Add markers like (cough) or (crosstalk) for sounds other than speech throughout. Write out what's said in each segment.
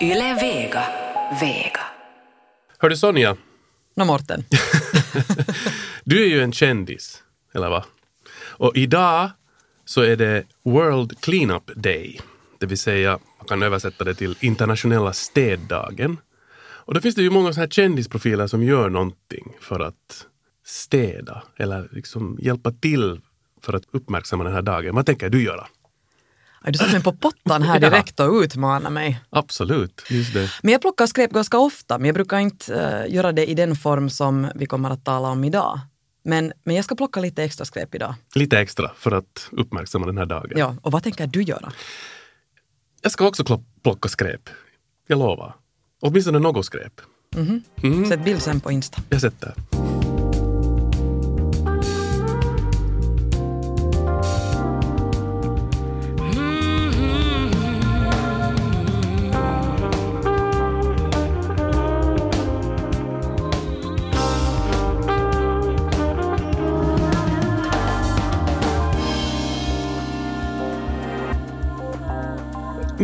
Yle Vega. Vega. Hördu Sonja, Nå Morten. (laughs) du är ju en kändis, eller va? Och idag så är det World Cleanup Day. Det vill säga, man kan översätta det till internationella städdagen. Och då finns det ju många sådana här kändisprofiler som gör någonting för att städa eller liksom hjälpa till för att uppmärksamma den här dagen. Vad tänker du göra? Du satte mig på pottan här (laughs) direkt och utmanade mig. Absolut, just det. Men jag plockar skräp ganska ofta, men jag brukar inte eh, göra det i den form som vi kommer att tala om idag. Men, men jag ska plocka lite extra skräp idag. Lite extra för att uppmärksamma den här dagen. Ja, och vad tänker du göra? Jag ska också plocka skräp. Jag lovar. Åtminstone något skräp. Sätt bild sen på Insta. Jag sätter.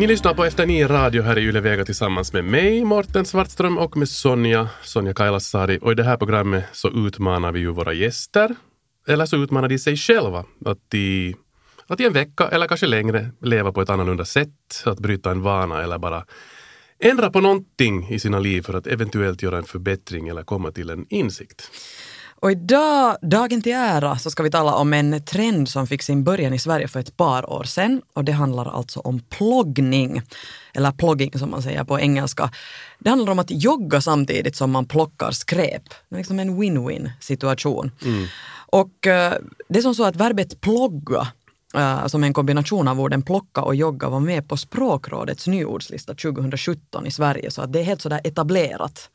Ni lyssnar på Efter nio radio här i Yle Vega tillsammans med mig, Morten Svartström och med Sonja, Sonja Kailasari. Och i det här programmet så utmanar vi ju våra gäster, eller så utmanar de sig själva att i, att i en vecka eller kanske längre leva på ett annorlunda sätt, att bryta en vana eller bara ändra på någonting i sina liv för att eventuellt göra en förbättring eller komma till en insikt. Och idag, dagen till ära, så ska vi tala om en trend som fick sin början i Sverige för ett par år sedan. Och det handlar alltså om ploggning, eller plogging som man säger på engelska. Det handlar om att jogga samtidigt som man plockar skräp. Det är liksom en win-win situation. Och eh, det är som så att verbet plogga eh, som en kombination av orden plocka och jogga var med på Språkrådets nyordslista 2017 i Sverige. Så att det är helt sådär etablerat.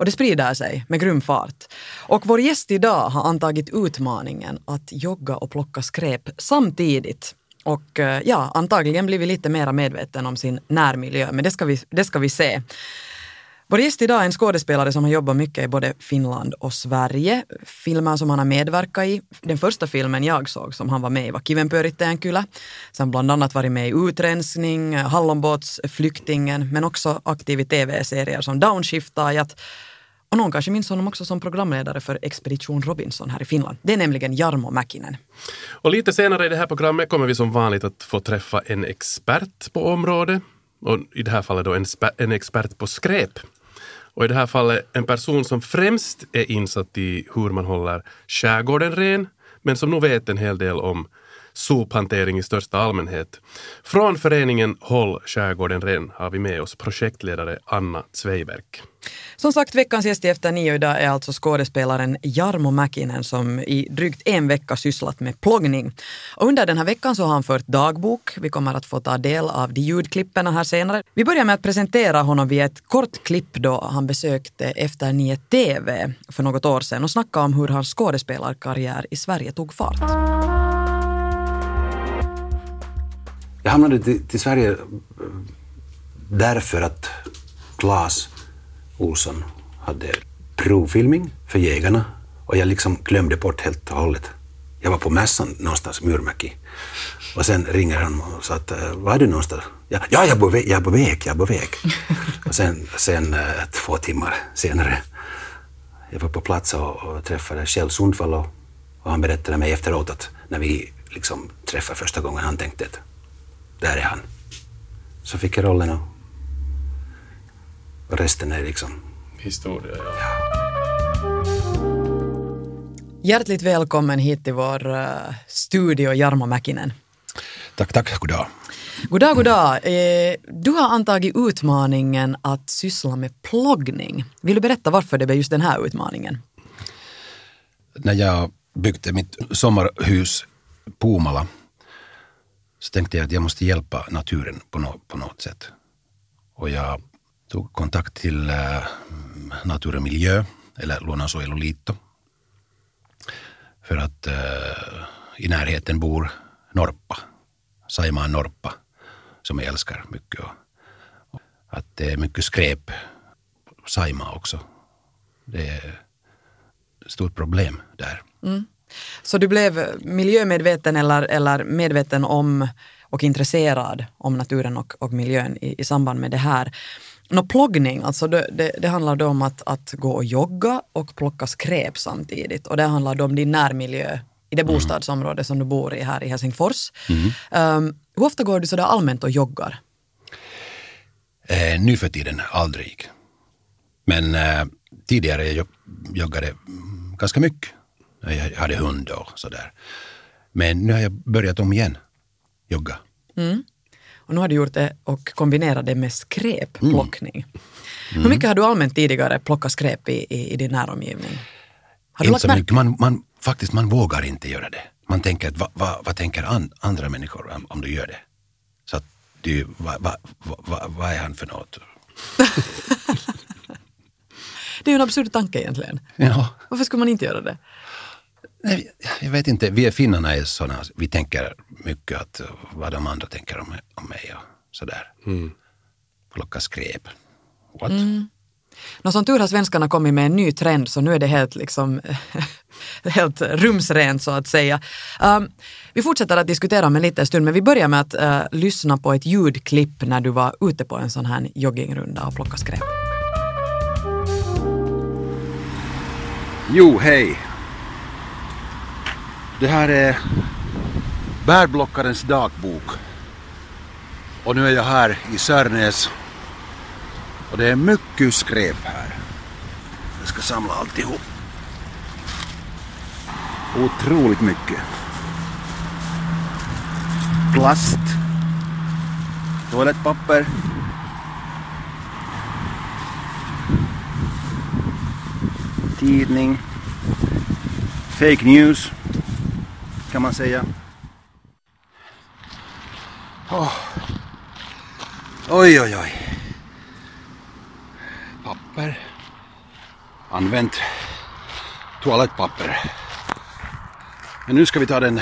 Och det sprider sig med grym fart. Och vår gäst idag har antagit utmaningen att jogga och plocka skräp samtidigt. Och eh, ja, antagligen blir vi lite mer medveten om sin närmiljö, men det ska vi, det ska vi se. Vår gäst idag är en skådespelare som har jobbat mycket i både Finland och Sverige. Filmer som han har medverkat i. Den första filmen jag såg som han var med i var Kivenpyörittäjänkylä. Sen bland annat varit med i Utrensning, Hallonbåtsflyktingen, men också aktiv i tv-serier som Downshiftajat. Och någon kanske minns honom också som programledare för Expedition Robinson här i Finland. Det är nämligen Jarmo Mäkinen. Och lite senare i det här programmet kommer vi som vanligt att få träffa en expert på området. Och i det här fallet då en, en expert på skräp. Och i det här fallet en person som främst är insatt i hur man håller skärgården ren, men som nog vet en hel del om sophantering i största allmänhet. Från föreningen Håll skärgården ren har vi med oss projektledare Anna Zweiberg. Som sagt, veckans gäst i Efter nio idag är alltså skådespelaren Jarmo Mäkinen som i drygt en vecka sysslat med ploggning. Och under den här veckan så har han fört dagbok. Vi kommer att få ta del av de ljudklippen här senare. Vi börjar med att presentera honom via ett kort klipp då han besökte Efter nio TV för något år sedan och snackade om hur hans skådespelarkarriär i Sverige tog fart. Jag hamnade till, till Sverige eh, därför att Claes Olsson hade provfilmning för jägarna och jag liksom glömde bort helt och hållet. Jag var på mässan någonstans, Murmäki. Och sen ringer han och sa att eh, var är du någonstans? Ja, ja jag, är på väg, jag är på väg, jag är på väg. och sen, sen eh, två timmar senare, jag var på plats och, och träffade Kjell Sundvall och, och han berättade mig efteråt att när vi liksom träffade första gången, han tänkte att där är han. Så fick jag rollen och, och resten är liksom... Historia, ja. Hjärtligt välkommen hit till vår eh, studio, Jarmo Mäkinen. Tack, tack, goddag. God dag, god dag. Eh, Du har antagit utmaningen att syssla med ploggning. Vill du berätta varför det blev just den här utmaningen? när jag byggde mitt sommarhus Puumala så tänkte jag att jag måste hjälpa naturen på, no, på något sätt. Och jag tog kontakt till äh, Natur och miljö, eller Luonnonsuojeluliitto. För att äh, i närheten bor Norpa, Saimaan Norpa, som jag älskar mycket. Och, och att det är mycket skräp Saimaa också. Det är ett stort problem där. Mm. Så du blev miljömedveten eller, eller medveten om, och intresserad om naturen och, och miljön i, i samband med det här. Nå, ploggning, alltså det, det, det handlar då om att, att gå och jogga och plocka skräp samtidigt. Och det handlar då om din närmiljö i det bostadsområde som du bor i här i Helsingfors. Um, hur ofta går du sådär allmänt och joggar? Eh, nu för tiden aldrig. Men eh, tidigare jag joggade mm, ganska mycket. Jag hade hund och sådär. Men nu har jag börjat om igen, jogga. Och nu har du gjort det och kombinerat det med skräpplockning. Hur mycket har du allmänt tidigare plockat skräp i, i, i din näromgivning? Har Inte så märke? mycket. Man, man, faktiskt, man vågar inte göra det. Man tänker att vad va, vad tänker an, andra människor om, om du gör det? Så att du, vad va, va, va, är han för något? (laughs) Det är ju en absurd tanke egentligen. Ja, Varför skulle man inte göra det? Nej, jag vet inte. Vi finnarna är sådana, vi tänker mycket att vad de andra tänker om, om mig och sådär. Plocka skräp. What? Nå, som tur har svenskarna kommit med en ny trend så nu är det helt, liksom, (laughs) helt rumsrent så att säga. Um, vi fortsätter att diskutera om en liten stund men vi börjar med att uh, lyssna på ett ljudklipp när du var ute på en sån här joggingrunda och plockade skräp. Jo, hej. Det här är bärblockarens dagbok. Och nu är jag här i Sörnäs. Och det är mycket skräp här. Jag ska samla alltihop. Otroligt mycket. Plast. Toalettpapper. Tidning. Fake news kan man säga. Oh. Oj, oj, oj. Papper. Använt toalettpapper. Men nu ska vi ta den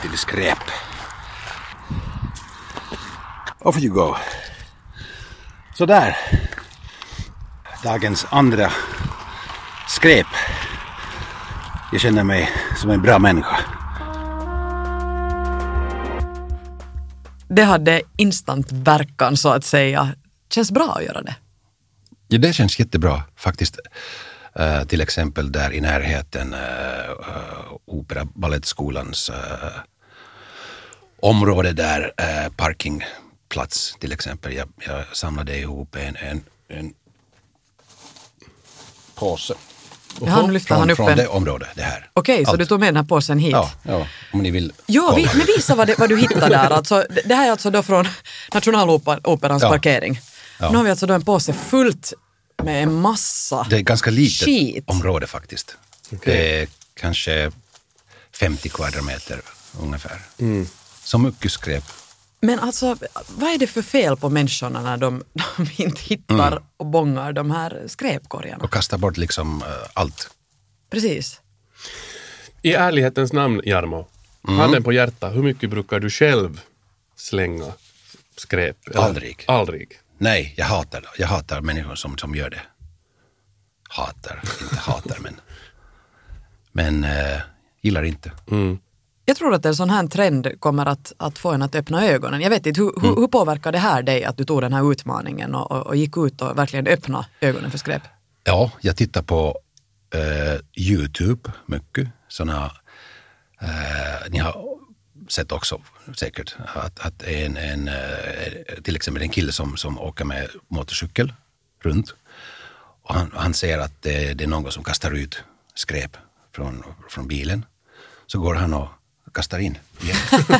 till skräp. Off you go. Sådär. Dagens andra skräp. Jag känner mig som en bra människa. Det hade instant verkan så att säga. Känns bra att göra det. Ja, det känns jättebra faktiskt. Eh, till exempel där i närheten uh, uh, Opera Balettskolans uh, område där uh, parkingplats till exempel. Jag, jag samlade ihop en, en, en påse. Jaha, nu lyfter han Från, upp från en... det området, det här. Okej, så Allt. du tog med den här påsen hit? Ja, ja, om ni vill. Ja, vi, men visa vad, det, vad du hittade där. Alltså, det- det här är alltså då från Nationaloperans Ja. parkering. Ja. Nu har vi alltså då en påse fullt med en massa Det är ganska litet skit. område faktiskt. Det är kanske 50 kvadratmeter ungefär. Så mycket skräp. Men alltså, vad är det för fel på människorna när de, (laughs) de inte hittar Mm. och bångar de här skräpkorgarna? Och kasta bort liksom eh, allt. Precis. I ärlighetens namn, Jarmo, Mm. handen på hjärtat, hur mycket brukar du själv slänga skräp? Eller- Aldrig. Aldrig. Nej, jag hatar. Jag hatar människor som, som gör det. Hatar, inte hatar men. Men eh, gillar inte. Jag tror att en sån här trend kommer att, att få en att öppna ögonen. Jag vet inte, hur, hur, hur påverkar det här dig att du tog den här utmaningen och, och, och gick ut och verkligen öppna ögonen för skräp? Ja, jag tittar på eh, Youtube mycket. Såna, eh, ni har sett också säkert att, att en, en, eh, till exempel en kille som, som åker med motorcykel runt och han, han ser att det, det är någon som kastar ut skräp från, från bilen. Så går han och kastar in att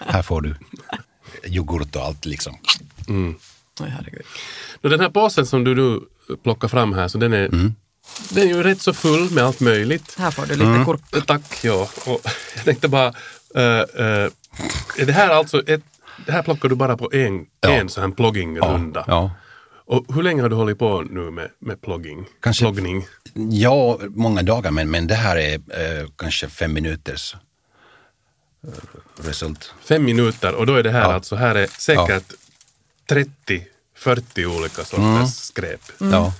(laughs) här får du yoghurt och allt liksom. Oj, herregud. Nå, Den här påsen som du nu plockar fram här, så den är, Mm. den är ju rätt så full med allt möjligt. Här får du lite Mm. kurk. Eh, Tack, ja. Och jag tänkte bara, eh, eh, är det här alltså ett, det här plockar du bara på en, Ja. en sån här ploggingrunda? Ja. Och hur länge har du hållit på nu med, med plogging? Kanske- Ploggning? Ja, många dagar, men, men det här är eh, kanske fem minuters result. Fem minuter och då är det här Ja. alltså, här är säkert 30-40 olika sorters skräp. Ja.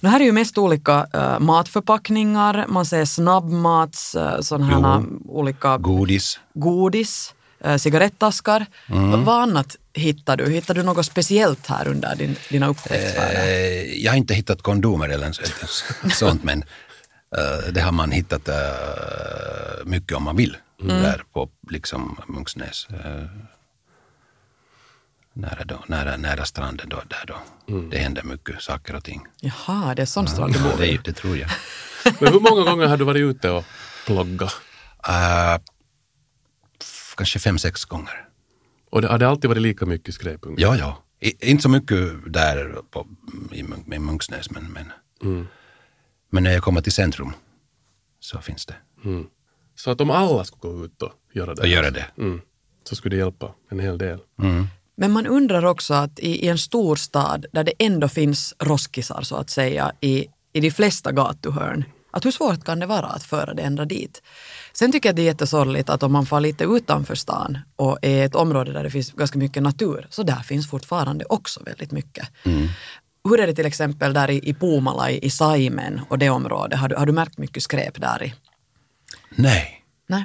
Nu här är ju mest olika äh, matförpackningar, man ser snabbmats, äh, sådana här olika Godis. godis, äh, cigarettaskar. Mm. Vad annat hittar du? Hittar du något speciellt här under din, dina upptäcktsfärder? Eh, jag har inte hittat kondomer eller så- (laughs) sånt, men det har man hittat mycket om man vill. Där på liksom Munksnäs. eh, nära, då, nära, nära stranden då, där då. Det händer mycket saker och ting. Jaha, det är sån strand du Ja, bor det, vid. det tror jag. (laughs) Men hur många gånger har du varit ute och ploggat? Eh, f- kanske fem, sex gånger. Och det, har det alltid varit lika mycket skräp? Ja, ja. I, inte så mycket där på, i, i Munksnäs, men, men, men när jag kommer till centrum så finns det. Så att om alla skulle gå ut och göra det, Och göra det. Mm, så skulle det hjälpa en hel del. Men man undrar också att i, i en stor stad där det ändå finns roskisar så att säga i, i de flesta gatuhörn, att hur svårt kan det vara att föra det ända dit? Sen tycker jag det är jättesorgligt att om man får lite utanför stan och är ett område där det finns ganska mycket natur, så där finns fortfarande också väldigt mycket. Hur är det till exempel där i, i Puumala, i, i Saimen och det området? Har du, har du märkt mycket skräp där i? Nej, Nej.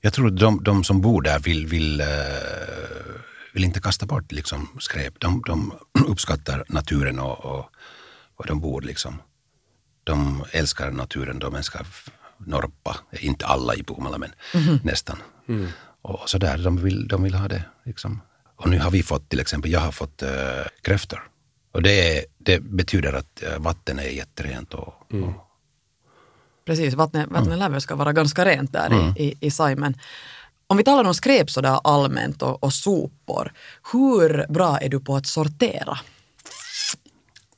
jag tror att de, de som bor där vill, vill, eh, vill inte kasta bort liksom, skräp. De, de (clears throat) uppskattar naturen och, och, och de bor liksom. De älskar naturen, de älskar norpa. Inte alla i Puumala, men nästan. Och så där, de vill, de vill ha det. Liksom. Och nu har vi fått, till exempel, jag har fått äh, kräftor. Och det, är- det betyder att äh, vatten är jätterent och, och Precis, vattnet, lär väl ska vara ganska rent där Mm. i, i, Saimen. Om vi talar om skräp sådär allmänt och, och sopor, hur bra är du på att sortera?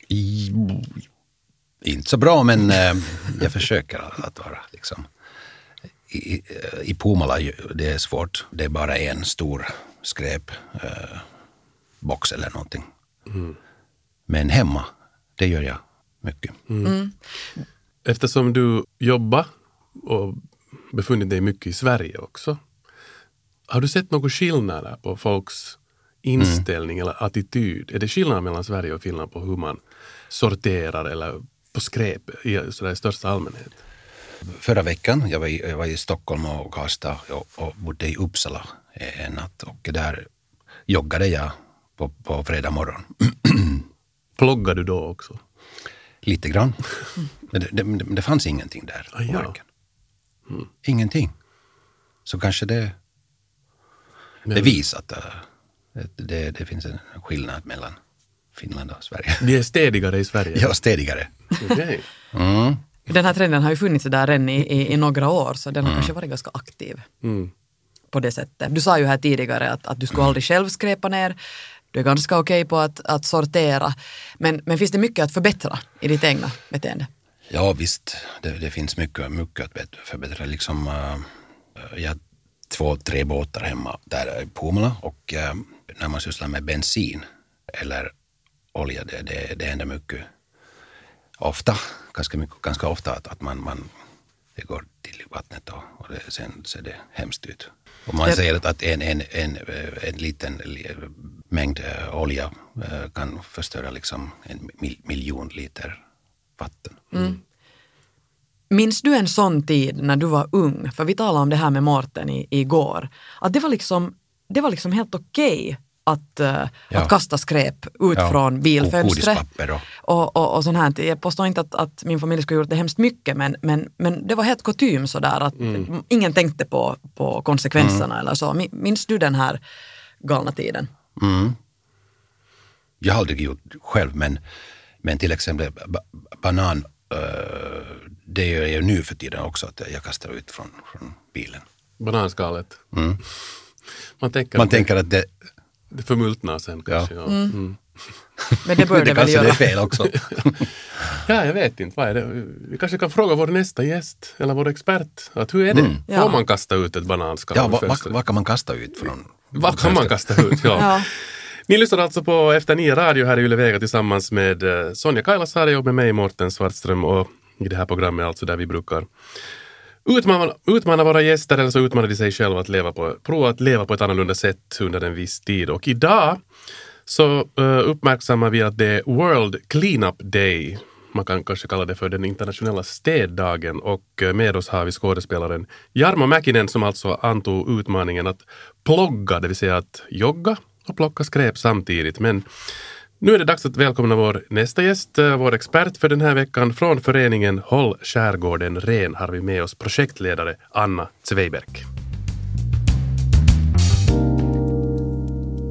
I, inte så bra, men eh, jag försöker att vara liksom. I, i, ju- det är svårt. Det är bara en stor skräpbox eh, box eller någonting. Men hemma, det gör jag mycket. Eftersom du jobbar och befunnit dig mycket i Sverige också. Har du sett några skillnader på folks inställning eller attityd? Är det skillnad mellan Sverige och Finland på hur man sorterar eller på skräp i, sådär i största allmänhet? Förra veckan, jag var i, jag var i Stockholm och Karlstad och, och bodde i Uppsala en natt och där joggade jag på, på fredag morgon. (clears throat) Ploggar du då också? Lite grann. Men det, det, det fanns ingenting där Ah, på ja. marken. Ingenting. Så kanske det, det visar att äh, det, det finns en skillnad mellan Finland och Sverige. De är städigare i Sverige? Ja, städigare. Okej. Mm. Den här trenden har ju funnits där än i, i, i några år, så den har kanske varit ganska aktiv Mm. på det sättet. Du sa ju här tidigare att, att du skulle aldrig själv skräpa ner. Du är ganska okej på att, att sortera. Men, men finns det mycket att förbättra i ditt egna beteende? Ja, visst. Det, det finns mycket, mycket att förbättra. Liksom, äh, jag har två, tre båtar hemma där i Puumala och äh, när man sysslar med bensin eller olja, det, det, det händer mycket ofta, ganska, mycket, ganska ofta att, att man, man det går till vattnet och, och det, sen ser det hemskt ut. Och man säger att, en, en, en, eh, en liten li- mängd eh, olja eh, kan förstöra liksom en mil, miljon liter vatten. Minns du en sån tid när du var ung? För vi talade om det här med Mårten i, igår. Att det var liksom, det var liksom helt okej att, eh, Ja. att kasta skräp ut Ja, från bilfönstret. och- Och, och, och sånt här. Jag påstår inte att, att min familj skulle ha gjort det hemskt mycket men, men, men det var helt kutym sådär att Mm. ingen tänkte på, på konsekvenserna eller så. Min- Minns du den här galna tiden? Mm. Jag har aldrig gjort själv, men, men till exempel ba banan, eh, det gör jag nu för tiden också, att jag kastar ut från, från bilen. Bananskalet. Man tänker Mm. Man att det, tänker att det, det förmultnar sen kanske. Ja. Mm. Men det bör (laughs) det det väl kanske det göra. är fel också. (laughs) ja, jag vet inte. Vad är det? Vi kanske kan fråga vår nästa gäst eller vår expert. Att hur är det? Får Ja. man kasta ut ett bananskal ja, vad, fönstret? vad kan man kasta ut från Vad kan man kasta ut? Ja. (laughs) Ja. Ni lyssnar alltså på Efter nio radio här i Yle Vega tillsammans med eh, Sonja Kailasari och med mig Morten Svartström och i det här programmet alltså där vi brukar utmana, utmana våra gäster eller så utmanar de sig själva att leva på, prova att leva på ett annorlunda sätt under en viss tid. Och idag så eh, uppmärksammar vi att det är World Cleanup Day man kan kanske kalla det för den internationella städdagen och eh, med oss har vi skådespelaren Jarmo Mäkinen som alltså antog utmaningen att plogga, det vill säga att jogga och plocka skräp samtidigt. Men nu är det dags att välkomna vår nästa gäst, eh, vår expert för den här veckan. Från föreningen Håll skärgården ren har vi med oss projektledare Anna Zweiberg.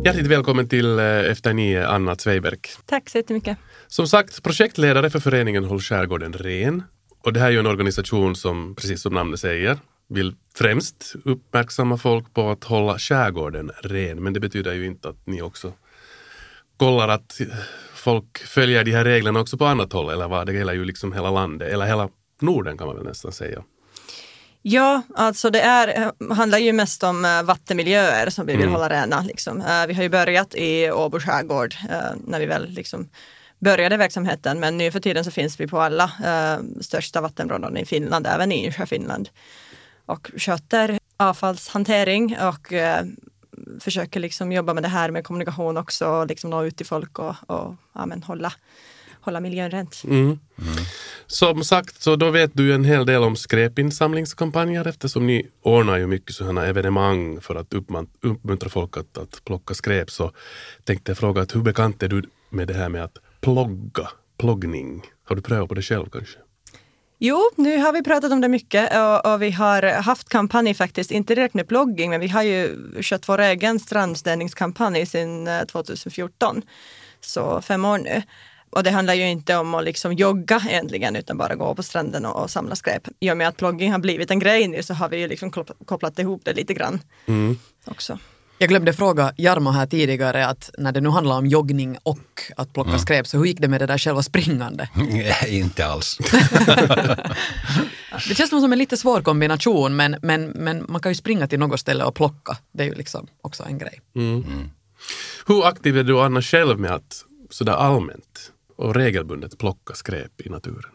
Hjärtligt välkommen till eh, Efter nio, Anna Zweiberg. Tack så jättemycket. Som sagt, projektledare för föreningen Håll skärgården ren. Och det här är ju en organisation som, precis som namnet säger, vill främst uppmärksamma folk på att hålla skärgården ren. Men det betyder ju inte att ni också kollar att folk följer de här reglerna också på annat håll, eller vad? Det gäller ju liksom hela landet, eller hela Norden kan man väl nästan säga. Ja, alltså det är, handlar ju mest om eh, vattenmiljöer som vi vill Mm. hålla rena. Liksom. Eh, Vi har ju börjat i Åbo skärgård eh, när vi väl liksom började verksamheten, men nu för tiden så finns vi på alla eh, största vattenområden i Finland, även i Finland. Och sköter avfallshantering och eh, försöker liksom jobba med det här med kommunikation också, och liksom nå ut till folk och, och ja, men hålla, hålla miljön rent. Mm. mm. Som sagt, så då vet du en hel del om skräpinsamlingskampanjer eftersom ni ordnar ju mycket sådana evenemang för att uppmuntra folk att, att plocka skräp. Så tänkte jag fråga att hur bekant är du med det här med att plogga, ploggning? Har du prövat på det själv kanske? Jo, nu har vi pratat om det mycket och, och vi har haft kampanj faktiskt, inte direkt med blogging, men vi har ju kört vår egen strandstädningskampanj sedan eh, 2014. Så fem år nu. Och det handlar ju inte om att liksom jogga egentligen, utan bara gå på stranden och, och samla skräp. I och med att blogging har blivit en grej nu så har vi ju liksom kop- kopplat ihop det lite grann också. Jag glömde fråga Jarmo här tidigare att när det nu handlar om joggning och att plocka skräp, så hur gick det med det där själva springande? (laughs) inte alls. (laughs) Det känns som en lite svår kombination men, men, men man kan ju springa till något ställe och plocka. Det är ju liksom också en grej. Hur aktiv är du Anna själv med att sådär allmänt och regelbundet plocka skräp i naturen?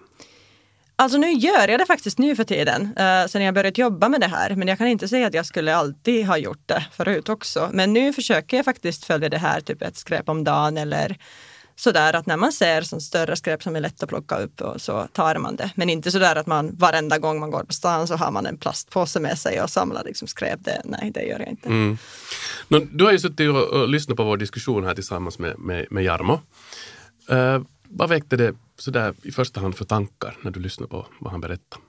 Alltså nu gör jag det faktiskt nu för tiden, uh, sen jag börjat jobba med det här. Men jag kan inte säga att jag skulle alltid ha gjort det förut också. Men nu försöker jag faktiskt följa det här, typ ett skräp om dagen eller sådär att när man ser sån större skräp som är lätt att plocka upp och så tar man det. Men inte sådär att man varenda gång man går på stan så har man en plastpåse med sig och samlar liksom skräp. Det, nej, det gör jag inte. Mm. Nå, du har ju suttit och, och lyssnat på vår diskussion här tillsammans med, med, med Jarmo. Uh, vad väckte det sådär i första hand för tankar när du lyssnade på vad han berättade?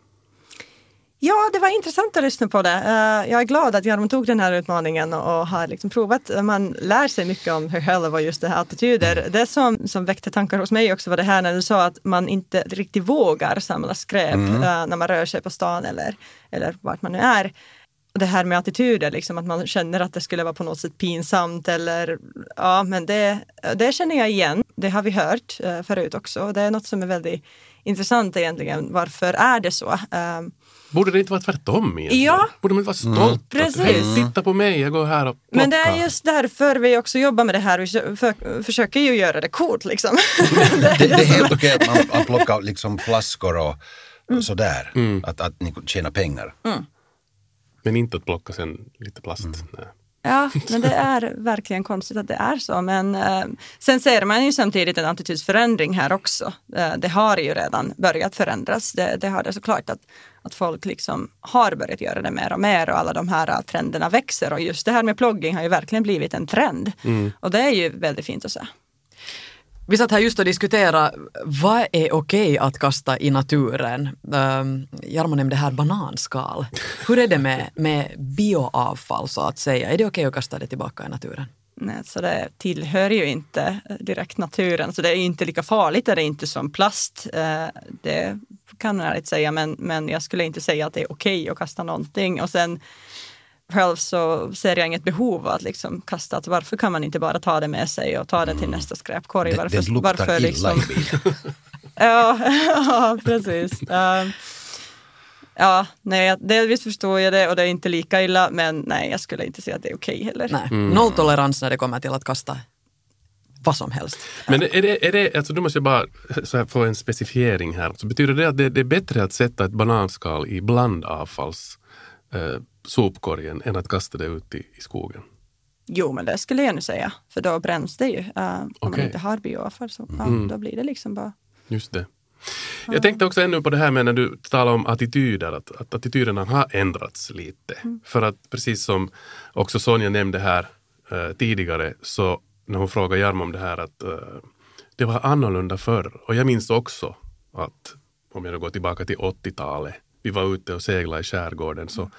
Ja, det var intressant att lyssna på det. Eh, jag är glad att Jarmo tog den här utmaningen och, har liksom provat. Man lär sig mycket om hur själv och just det här attityder. Det som, som väckte tankar hos mig också var det här när du sa att man inte riktigt vågar samla skräp eh, när man rör sig på stan eller, eller vart man nu är. Och det här med attityder, liksom, att man känner att det skulle vara på något sätt pinsamt eller ja, men det, det känner jag igen. Det har vi hört eh, förut också. Det är något som är väldigt intressant egentligen. Varför är det så? Eh, Borde det inte vara tvärtom egentligen? Ja. Borde man vara stolt? Precis. Att, Hej, titta på mig, jag går här och plockar. Men det är just därför vi också jobbar med det här. Vi kö- för, försöker ju göra det coolt liksom. (laughs) det, det är helt okej att man, man plockar liksom flaskor och, och sådär. Att, att ni tjänar pengar. Men inte att plocka sen lite plast. Mm. Ja, men det är verkligen konstigt att det är så. Men eh, sen ser man ju samtidigt en attitydsförändring här också. Eh, det har ju redan börjat förändras. Det, det har det såklart att, att folk liksom har börjat göra det mer och mer och alla de här eh, trenderna växer. Och just det här med plogging har ju verkligen blivit en trend. Och det är ju väldigt fint att se. Vi satt här just och diskuterade vad är okej att kasta i naturen. Um, Jarmo nämnde här bananskal. Hur är det med, med bioavfall så att säga? Är det okej att kasta det tillbaka i naturen? Nej, så det tillhör ju inte eh, direkt naturen, så det är inte lika farligt, är det inte som plast. Eh, det kan man ärligt säga, men, men jag skulle inte säga att det är okej att kasta någonting. Och sen själv så ser jag inget behov av att liksom kasta, att varför kan man inte bara ta det med sig och ta det till nästa skräpkorg? Det, Varför, det luktar varför illa liksom, i bilen. (laughs) Ja, ja precis. Um, ja, nej, delvis förstår jag det och det är inte lika illa, men nej, jag skulle inte säga att det är okej heller. Nej, nolltolerans när det kommer till att kasta vad som helst. Men är det, är det, alltså du måste jag bara så här få en specifiering här. Så betyder det att det, det är bättre att sätta ett bananskal i blandavfalls eh, sopkorgen än att kasta det ut i, i skogen? Jo, men det skulle jag nu säga, för då bränns det ju. Uh, Om man inte har bioavfall så ja, då blir det liksom bara... Just det. Jag tänkte också ännu på det här med när du talar om attityder, att, att attityderna har ändrats lite. För att precis som också Sonja nämnde här eh, tidigare, så när hon frågade Jarmo om det här, att eh, det var annorlunda förr. Och jag minns också att, om jag nu går tillbaka till 80-talet, vi var ute och seglade i skärgården, så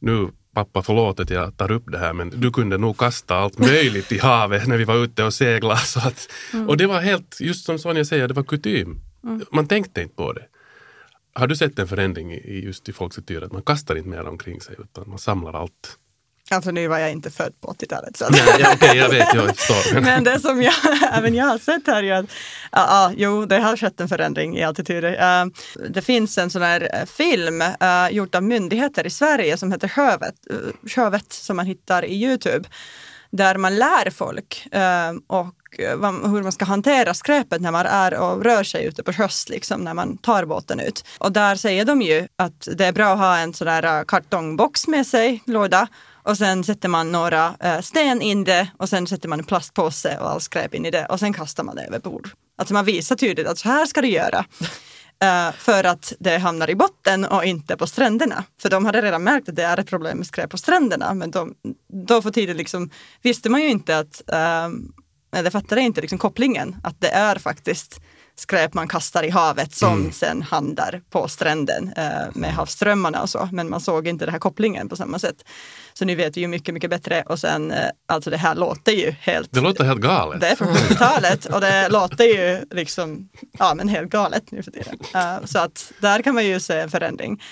nu pappa förlåt att jag tar upp det här men du kunde nog kasta allt möjligt i havet när vi var ute och seglade. Så att, Och det var helt, just som Sonja säger, det var kutym. Man tänkte inte på det. Har du sett en förändring i, i just i folks attityd att man kastar inte mer omkring sig utan man samlar allt? Alltså nu var jag inte född på 80-talet. Så. Ja, ja, Okej, jag vet, jag förstår. (laughs) Men, det som jag, (laughs) även jag har sett här är att ja, ja, jo, det har skett en förändring i attityder. Uh, det finns en sån här eh, film uh, gjord av myndigheter i Sverige som heter Sjövet, uh, Sjövet som man hittar i Youtube. Där man lär folk uh, och hur man ska hantera skräpet när man är och rör sig ute på sjöss, liksom, när man tar båten ut. Och där säger de ju att det är bra att ha en sån där uh, kartongbox med sig, låda, och sen sätter man några eh, sten in det och sen sätter man en plastpåse och all skräp in i det och sen kastar man det över bord. Alltså man visar tydligt att så här ska du göra. (laughs) Eh, för att det hamnar i botten och inte på stränderna. För de hade redan märkt att det är ett problem med skräp på stränderna. Men de, då för tiden liksom, visste man ju inte att, eh, eller fattade inte liksom kopplingen. Att det är faktiskt skräp man kastar i havet som sen hamnar på stränden eh, med havsströmmarna och så. Men man såg inte den här kopplingen på samma sätt. Så nu vet vi ju mycket, mycket bättre. Och sen, eh, alltså det här låter ju helt det låter helt galet. det är från 70-talet och det låter ju liksom, ja men helt galet nu för tiden. Eh, så att där kan man ju se en förändring.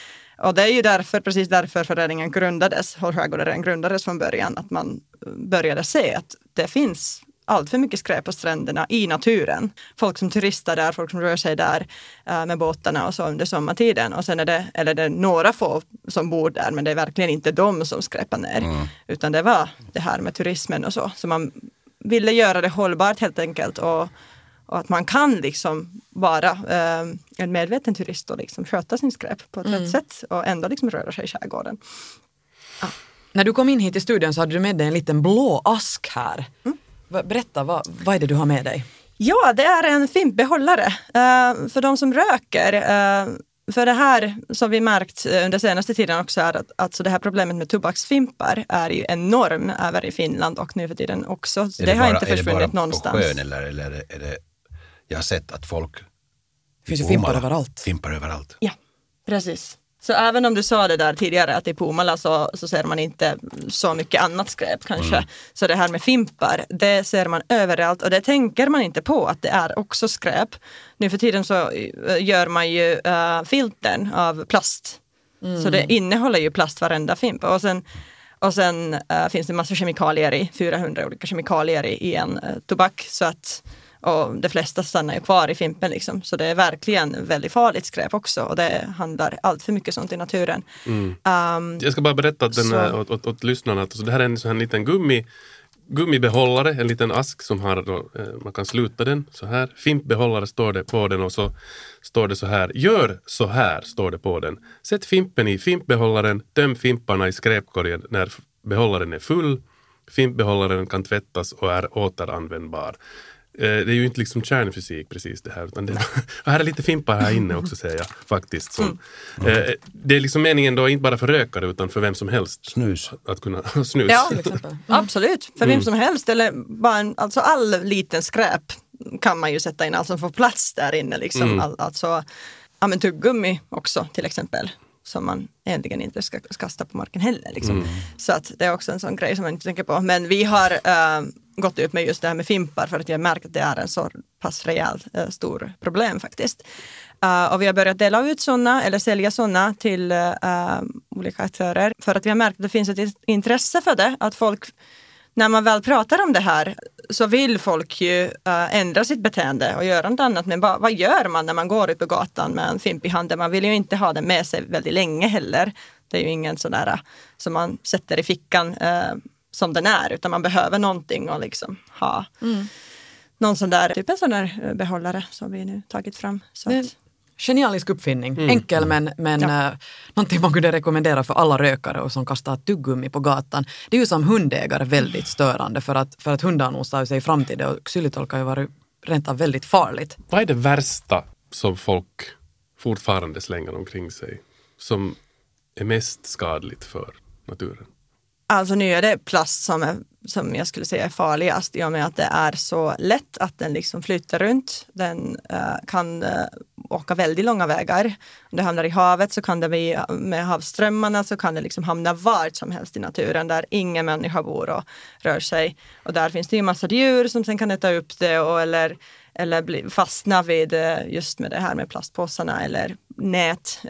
Och det är ju därför, precis därför föreningen grundades, Håll grundades från början, att man började se att det finns allt för mycket skräp på stränderna i naturen. Folk som turistar där, folk som rör sig där eh, med båtarna och så under sommartiden. Och sen är det, eller det är några få som bor där, men det är verkligen inte de som skräpar ner. Utan det var det här med turismen och så. Så man ville göra det hållbart helt enkelt. Och, och att man kan liksom vara eh, en medveten turist och liksom sköta sin skräp på ett rätt sätt och ändå liksom röra sig i skärgården. När du kom in hit i studion så hade du med dig en liten blå ask här. Va- Berätta, vad, vad är det du har med dig? Ja, det är en fimpbehållare. Uh, för de som röker, uh, för det här som vi märkt eh, under senaste tiden också är att alltså det här problemet med tobaksfimpar är ju enorm även i Finland och nu för tiden också. Så Är det, har bara- inte är det försvunnit bara någonstans. på sjön eller, eller är det, är det... Jag har sett att folk... Det finns ju fimpar överallt. Fimpar överallt. Ja, precis. Så även om du sa det där tidigare att i Puumala så, så ser man inte så mycket annat skräp kanske. Så det här med fimpar, det ser man överallt och det tänker man inte på att det är också skräp. Nu för tiden så eh, gör man ju uh, filtern av plast. Så det innehåller ju plast varenda fimp. Och sen, och sen eh, finns det massa kemikalier i, 400 olika kemikalier i, i en eh, tobak. Så att, och de flesta stannar ju kvar i fimpen liksom. Så det är verkligen väldigt farligt skräp också. Och det handlar allt för mycket sånt i naturen. Um, Jag ska bara berätta att den, Så- är- åt, åt, åt lyssnarna att alltså, det här är en sån här liten gummi, gummibehållare, en liten ask som har, då, eh, man kan sluta den så här. Fimpbehållare står det på den och så står det så här. Gör så här, står det på den. Sätt fimpen i fimpbehållaren, töm fimparna i skräpkorgen när behållaren är full. Fimpbehållaren kan tvättas och är återanvändbar. Eh, Det är ju inte liksom kärnfysik precis det här. Utan det, (laughs) och här är lite fimpar här inne också säger jag faktiskt. Som, eh, det är liksom meningen då inte bara för rökare utan för vem som helst. Snus. Att kunna (laughs) snus. ja, exempel. absolut. För vem som helst. Eller bara en, alltså all liten skräp kan man ju sätta in, alltså få plats där inne. Liksom. All, alltså, ja, men tuggummi också till exempel. Som man egentligen inte ska kasta på marken heller. Liksom. Så att det är också en sån grej som man inte tänker på. Men vi har äh, gått ut med just det här med fimpar för att jag märkt att det är en så pass rejält äh, stor problem faktiskt. Uh, och vi har börjat dela ut sådana eller sälja sådana till olika aktörer för att vi har märkt att det finns ett intresse för det. Att folk, när man väl pratar om det här så vill folk ju uh, ändra sitt beteende och göra något annat. Men vad, vad gör man när man går ut på gatan med en fimp i handen? Man vill ju inte ha den med sig väldigt länge heller. Det är ju ingen sån där uh, som man sätter i fickan uh, som den är utan man behöver någonting och liksom ha någon sån där, typ en sån där eh, behållare som vi nu tagit fram. Så Det är att, en genialisk uppfinning. Enkel men, men ja. någonting man kunde rekommendera för alla rökare och som kastar tuggummi på gatan. Det är ju som hundägare väldigt störande för att, för att hundar nosar sig fram till det och xylitol kan ju vara rent av väldigt farligt. Vad är det värsta som folk fortfarande slänger omkring sig som är mest skadligt för naturen? Alltså nu är det plast som, är, som jag skulle säga är farligast i och med att det är så lätt att den liksom flyter runt. Den uh, kan uh, åka väldigt långa vägar. Om det hamnar i havet så kan det bli, med havsströmmarna så kan det liksom hamna vart som helst i naturen där ingen människa bor och rör sig. Och där finns det ju massa djur som sen kan äta upp det och, eller, eller bli, fastna vid eh, just med det här med plastpåsarna eller nät.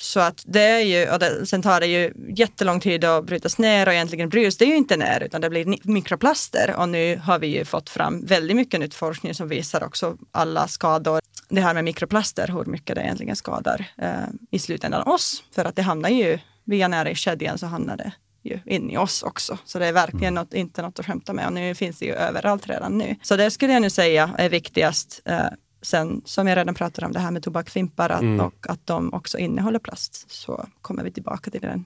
Så att det är ju, och det, sen tar det ju jättelång tid att brytas ner och egentligen bryts det ju inte ner utan det blir mikroplaster och nu har vi ju fått fram väldigt mycket nytt forskning som visar också alla skador. Det här med mikroplaster, hur mycket det egentligen skadar eh, i slutändan oss. För att det hamnar ju via näringskedjan så hamnar det ju in i oss också. Så det är verkligen något, inte något att skämta med och nu finns det ju överallt redan nu. Så det skulle jag nu säga är viktigast eh, Sen som jag redan pratade om det här med tobaksfimpar mm. och att de också innehåller plast så kommer vi tillbaka till den.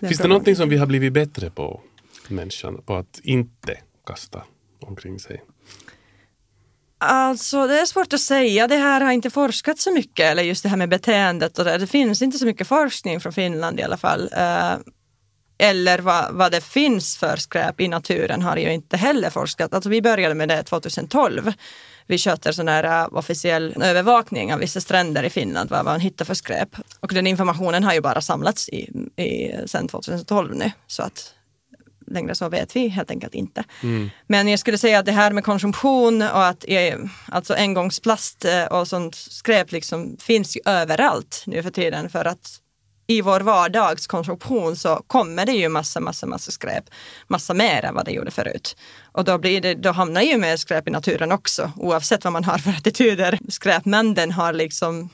den Finns det någonting som vi har blivit bättre på, människan, på att inte kasta omkring sig? Alltså det är svårt att säga. Det här har inte forskats så mycket, eller just det här med beteendet och det. Det finns inte så mycket forskning från Finland i alla fall. Uh, eller vad, vad det finns för skräp i naturen har ju inte heller forskat. Alltså vi började med det 2012 vi sköter sån här äh, officiell övervakning av vissa stränder i Finland, vad man hittar för skräp. Och den informationen har ju bara samlats i, i, sen 2012 nu. Så att längre så vet vi helt enkelt inte. Mm. Men jag skulle säga att det här med konsumtion och att alltså engångsplast äh, och sånt skräp liksom finns ju överallt nu för tiden för att i vår vardagskonsumtion så kommer det ju massa, massa, massa skräp. Massa mer än vad det gjorde förut. Och då, blir det, då hamnar ju mer skräp i naturen också, oavsett vad man har för attityder. Skräpmängden har liksom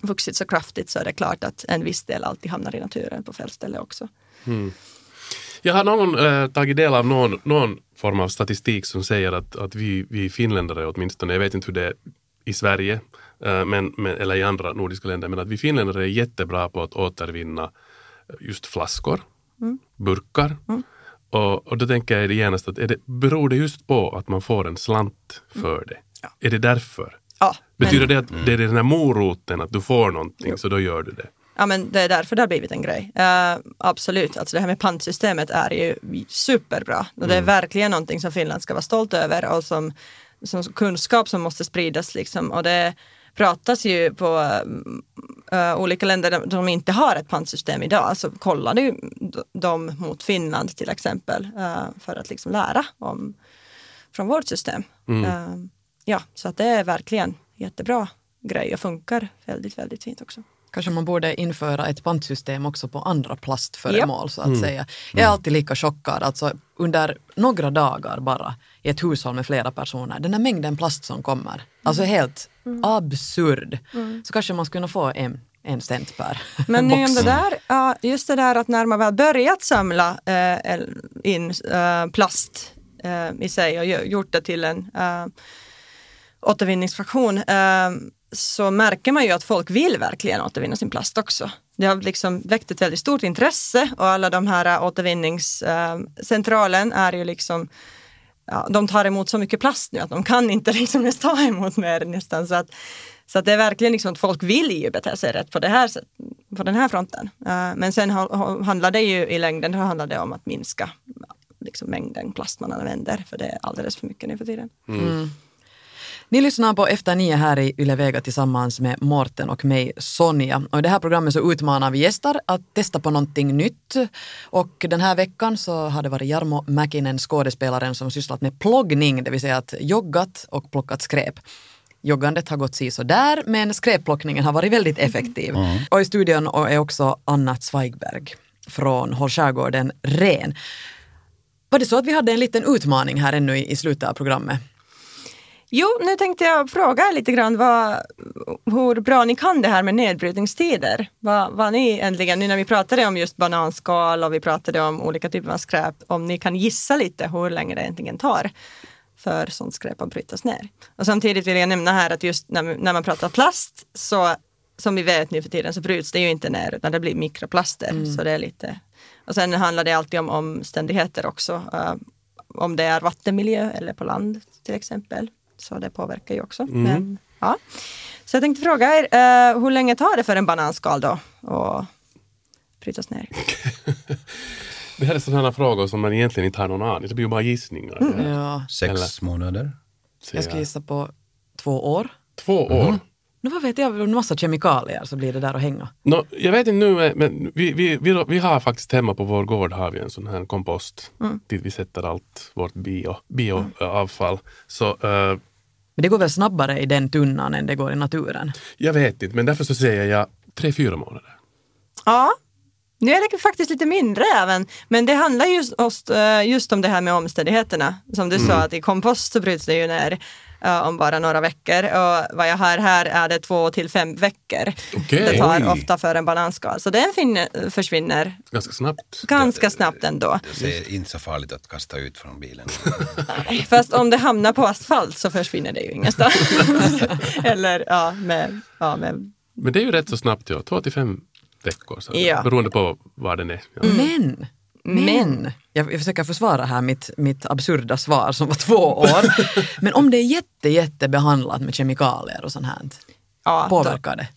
vuxit så kraftigt så är det klart att en viss del alltid hamnar i naturen på fel ställe också. Mm. Jag har någon, äh, tagit del av någon, någon form av statistik som säger att, att vi, vi finländare åtminstone, jag vet inte hur det i Sverige, Eh, men, men, eller i andra nordiska länder, men att vi finländare är jättebra på att återvinna just flaskor, mm. burkar. Mm. Och, och då tänker jag genast att är det, beror det just på att man får en slant för mm. det? Ja. Är det därför? Ja, Betyder men... det att mm. det är den här moroten, att du får någonting, jo. så då gör du det? Ja men det är därför det har blivit en grej. Uh, absolut, alltså det här med pantsystemet är ju superbra. Och det är mm. verkligen någonting som Finland ska vara stolt över och som, som kunskap som måste spridas. Liksom. Och det, pratas ju på uh, olika länder där de inte har ett pantsystem idag. Alltså kollar du dem mot Finland till exempel uh, för att liksom lära om från vårt system. Mm. Uh, ja, så att det är verkligen jättebra grej och funkar väldigt, väldigt fint också. Kanske man borde införa ett pantsystem också på andra plastföremål yep. så att mm. säga. Jag är alltid lika chockad, alltså under några dagar bara i ett hushåll med flera personer, den här mängden plast som kommer, alltså mm. helt mm. absurd. Mm. Så kanske man skulle kunna få en, en cent per Men box. det där, ja, just det där att när man väl börjat samla äh, in äh, plast äh, i sig och gjort det till en äh, återvinningsfraktion så märker man ju att folk vill verkligen återvinna sin plast också. Det har liksom väckt ett väldigt stort intresse och alla de här återvinningscentralen är ju liksom ja, de tar emot så mycket plast nu att de kan inte (laughs) liksom ta emot mer nästan. Så att, så att det är verkligen liksom att folk vill ju bete sig rätt på, det här, på den här fronten. Uh, men sen handlar det ju i längden handlar det om att minska liksom, mängden plast man använder, för det är alldeles för mycket nu för tiden. Mm. Ni lyssnar på Efter nio här i Yle Vega tillsammans med Morten och mig Sonja. Och I det här programmet så utmanar vi gäster att testa på någonting nytt. Och den här veckan så har det varit Jarmo Mäkinen, skådespelaren som sysslat med ploggning, det vill säga att joggat och plockat skräp. Joggandet har gått si där men skräpplockningen har varit väldigt effektiv. Mm. Och i studion är också Anna Zweigberg från Håll skärgården ren. Var det så att vi hade en liten utmaning här ännu i slutet av programmet? Jo, nu tänkte jag fråga lite grann vad, hur bra ni kan det här med nedbrytningstider. Vad, vad ni äntligen, nu när vi pratade om just bananskal och vi pratade om olika typer av skräp, om ni kan gissa lite hur länge det egentligen tar för sånt skräp att brytas ner. Och samtidigt vill jag nämna här att just när, när man pratar plast så som vi vet nu för tiden så bryts det ju inte ner utan det blir mikroplaster. Mm. Så det är lite... Och sen handlar det alltid om omständigheter också. Uh, om det är vattenmiljö eller på land till exempel. Så det påverkar ju också. Mm. Men Ja. Så jag tänkte fråga er, eh, hur länge tar det för en bananskal då att brytas ner? (laughs) Det här är sådana frågor som man egentligen inte har någon aning Det blir ju bara gissningar. Mm. Ja, Sex Eller- månader. jag ska jag. gissa på två år. Två år. Nu vad vet jag, en massa kemikalier så blir det där att hänga. Nå, jag vet inte nu, men vi, vi, vi, vi har faktiskt hemma på vår gård har vi en sån här kompost dit vi sätter allt vårt bio, bioavfall. Så eh, Men det går väl snabbare i den tunnan än det går i naturen? jag vet inte, men därför så säger jag tre, fyra månader. Ja, nu är det faktiskt lite mindre även, men det handlar just, just, eh, just om det här med omständigheterna. Som du sa, att i kompost så bryts det ju ner eh, om bara några veckor och vad jag har här är det två till fem veckor. Okej. Det tar Oj. ofta för en bananskal, så den försvinner Ganska snabbt. ganska snabbt ändå. Det är inte så farligt att kasta ut från bilen. (laughs) Fast om det hamnar på asfalt så försvinner det ju ingenstans. (laughs) Eller ja, med, ja, med Men det är ju rätt så snabbt, ja. Två till fem veckor. Så Ja. Beroende på var den är. Ja. Men, men, jag, jag försöker försvara här mitt, mitt absurda svar som var två år. (laughs) men om det är jätte, jätte behandlat med kemikalier och sånt här, ja, påverkar det?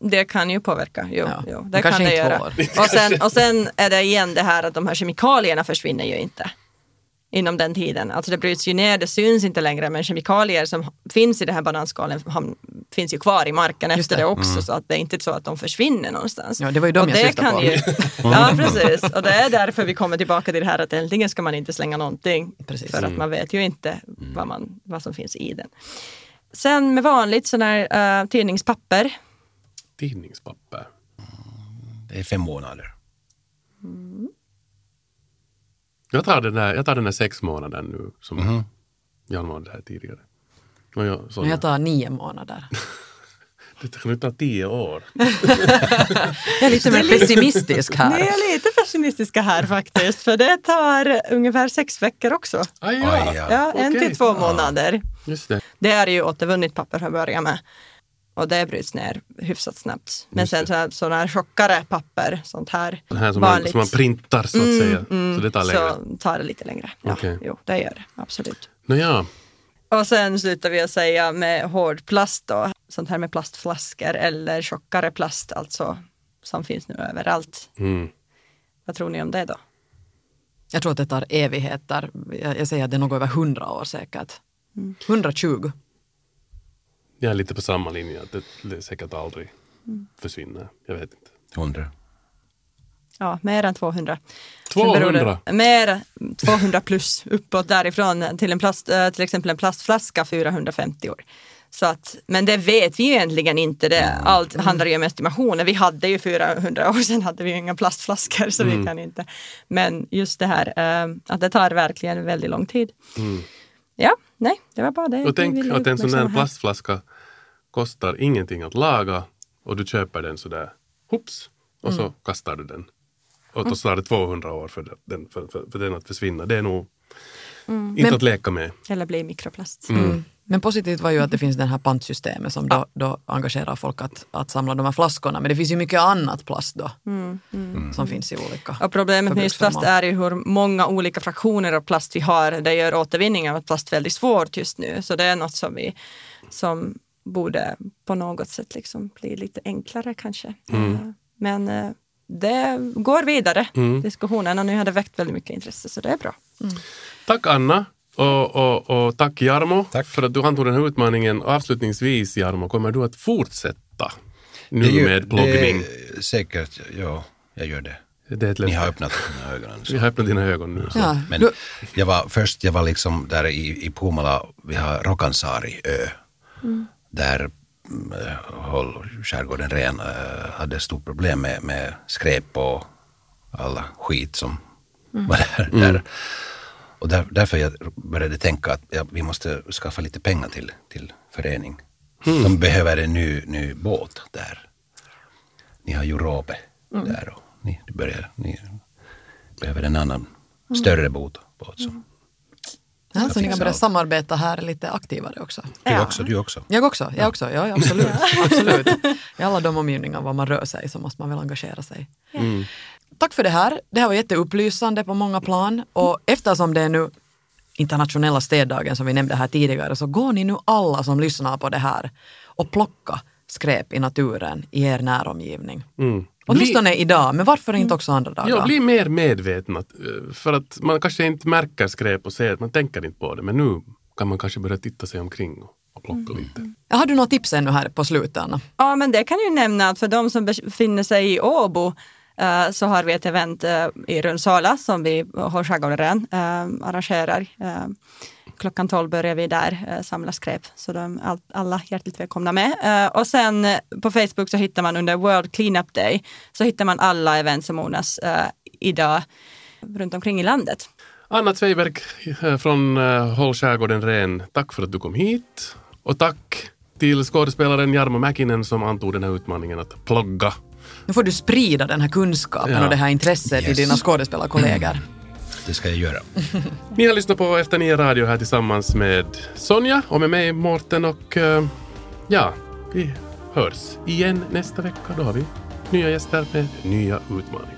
Det kan ju påverka, jo. Ja, jo det kan det göra. år. Och sen, och sen är det igen det här att de här kemikalierna försvinner ju inte inom den tiden. Alltså det bryts ju ner, det syns inte längre, men kemikalier som finns i den här bananskalen finns ju kvar i marken Just efter det. det, också, så att det är inte så att de försvinner någonstans. Ja, det var ju de och jag det syftade kan på. Ju, (laughs) ja, precis. Och det är därför vi kommer tillbaka till det här att äntligen ska man inte slänga någonting. Precis. För att man vet ju inte vad, man, vad som finns i den. Sen med vanligt sån här uh, tidningspapper Tidningspapper. Det är fem månader. Jag tar den där, jag tar den där sex månader nu som Jan var här tidigare. Och jag, så, Men jag tar nio månader. (laughs) Det kan ju ta tio år. (laughs) Jag är lite mer pessimistisk Ni här. är lite pessimistiska här faktiskt, för det tar ungefär sex veckor också. Aj, Aj, ja. Ja, en Okej. till två månader. Just det. Det är ju återvunnet papper från början med. Och det bryts ner hyfsat snabbt. Men sen så här, sådana här tjockare papper, sånt här Det här som man, som man printar så att säga. så det tar längre. så tar det lite längre. Ja, Okej. Jo, det gör det absolut. Nåja, Och sen slutar vi att säga med hård plast då, sånt här med plastflaskor eller tjockare plast alltså som finns nu överallt. mm. Vad tror ni om det då? Jag tror att det tar evigheter. Jag, jag säger att det är något över hundra år säkert. 120. Jag är lite på samma linje. Att det, det säkert aldrig försvinner. Jag vet inte. Hundra. Ja, mer än 200. Sen beror 200? Det, mer 200 plus uppåt därifrån till en plast, eh, till exempel en plastflaska 450 år. Så att, men det vet vi ju egentligen inte. Det, allt handlar ju om estimationer. Vi hade ju 400 år sedan hade vi ju inga plastflaskor så vi kan inte. Men just det här eh, att det tar verkligen väldigt lång tid. Ja, nej, det var bara det. Och tänk att en sån där uppmärksamma här. Kostar ingenting att laga och du köper den sådär hoops och så kastar du den. Och då tar det 200 år för den, för, för, för den att försvinna. Det är nog inte Men- att leka med. Eller bli mikroplast. Mm. Men positivt var ju att det finns det här pantsystemet som då, då engagerar folk att, att samla de här flaskorna. Men det finns ju mycket annat plast då som finns i olika Och problemet med just plast är ju hur många olika fraktioner av plast vi har. Det gör återvinningen av plast väldigt svårt just nu. Så det är något som vi som borde på något sätt liksom bli lite enklare kanske. Mm. Eh, Men eh, det går vidare, diskussionen. Och nu har det väckt väldigt mycket intresse så det är bra. Tack Anna och, och, och tack Jarmo Tack. för att du antog den här utmaningen. Och avslutningsvis Jarmo, kommer du att fortsätta nu ju- med bloggning? Det är säkert, ja, jag gör det. Det Ni har öppnat mina ögon. Vi har öppnat dina ögon nu. Ja, Men du, jag var, först jag var liksom där i, i Puumala, vi har Rokansaari ö. Där mm, håll skärgården ren, eh, hade stort problem med, med skräp och alla skit som var där. där. Och där, därför jag började tänka att ja, vi måste skaffa lite pengar till, till förening. De behöver en ny, ny båt där. Ni har ju Råbe där och ni, ni, börjar, ni behöver en annan större båt. båt som. Ja, så ni kan börja allt. samarbeta här lite aktivare också. Du Ja. också, du också. Jag också, jag också. Ja, ja, absolut. (laughs) absolut. I alla de omgivningar var man rör sig så måste man väl engagera sig. Tack för det här. Det här var jätteupplysande på många plan och eftersom det är nu internationella städdagen som vi nämnde här tidigare så går ni nu alla som lyssnar på det här och plocka skräp i naturen i er näromgivning. Mm. Åtminstone idag, men varför inte också andra dagar? Ja, bli mer medvetna. eh, För att man kanske inte märker skräp och ser, man tänker inte på det. Men nu kan man kanske börja titta sig omkring och, plocka Mm. lite. Har du några tips ännu här på slutet, Anna? Ja, men det kan ju nämna att för de som befinner sig i Åbo Eh, så har vi ett event eh, i Rundsala som vi, eh, Håll Skärgården, eh, arrangerar. Klockan 12 börjar vi där samla skräp, så de all, alla hjärtligt välkomna med. Eh, och sen på Facebook så hittar man under World Cleanup Day, så hittar man alla event som ordnas eh, idag runt omkring i landet. Anna Zweiberg från Håll skärgården ren, tack för att du kom hit. Och tack till skådespelaren Jarmo Mäkinen som antog den här utmaningen att plogga. Nu får du sprida den här kunskapen Ja. och det här intresset till Yes. dina skådespelarkollegor. Det ska jag göra. (laughs) Ni har lyssnat på Efter nio radio här tillsammans med Sonja och med mig Mårten och eh, ja, vi hörs igen nästa vecka. Då har vi nya gäster med nya utmaningar.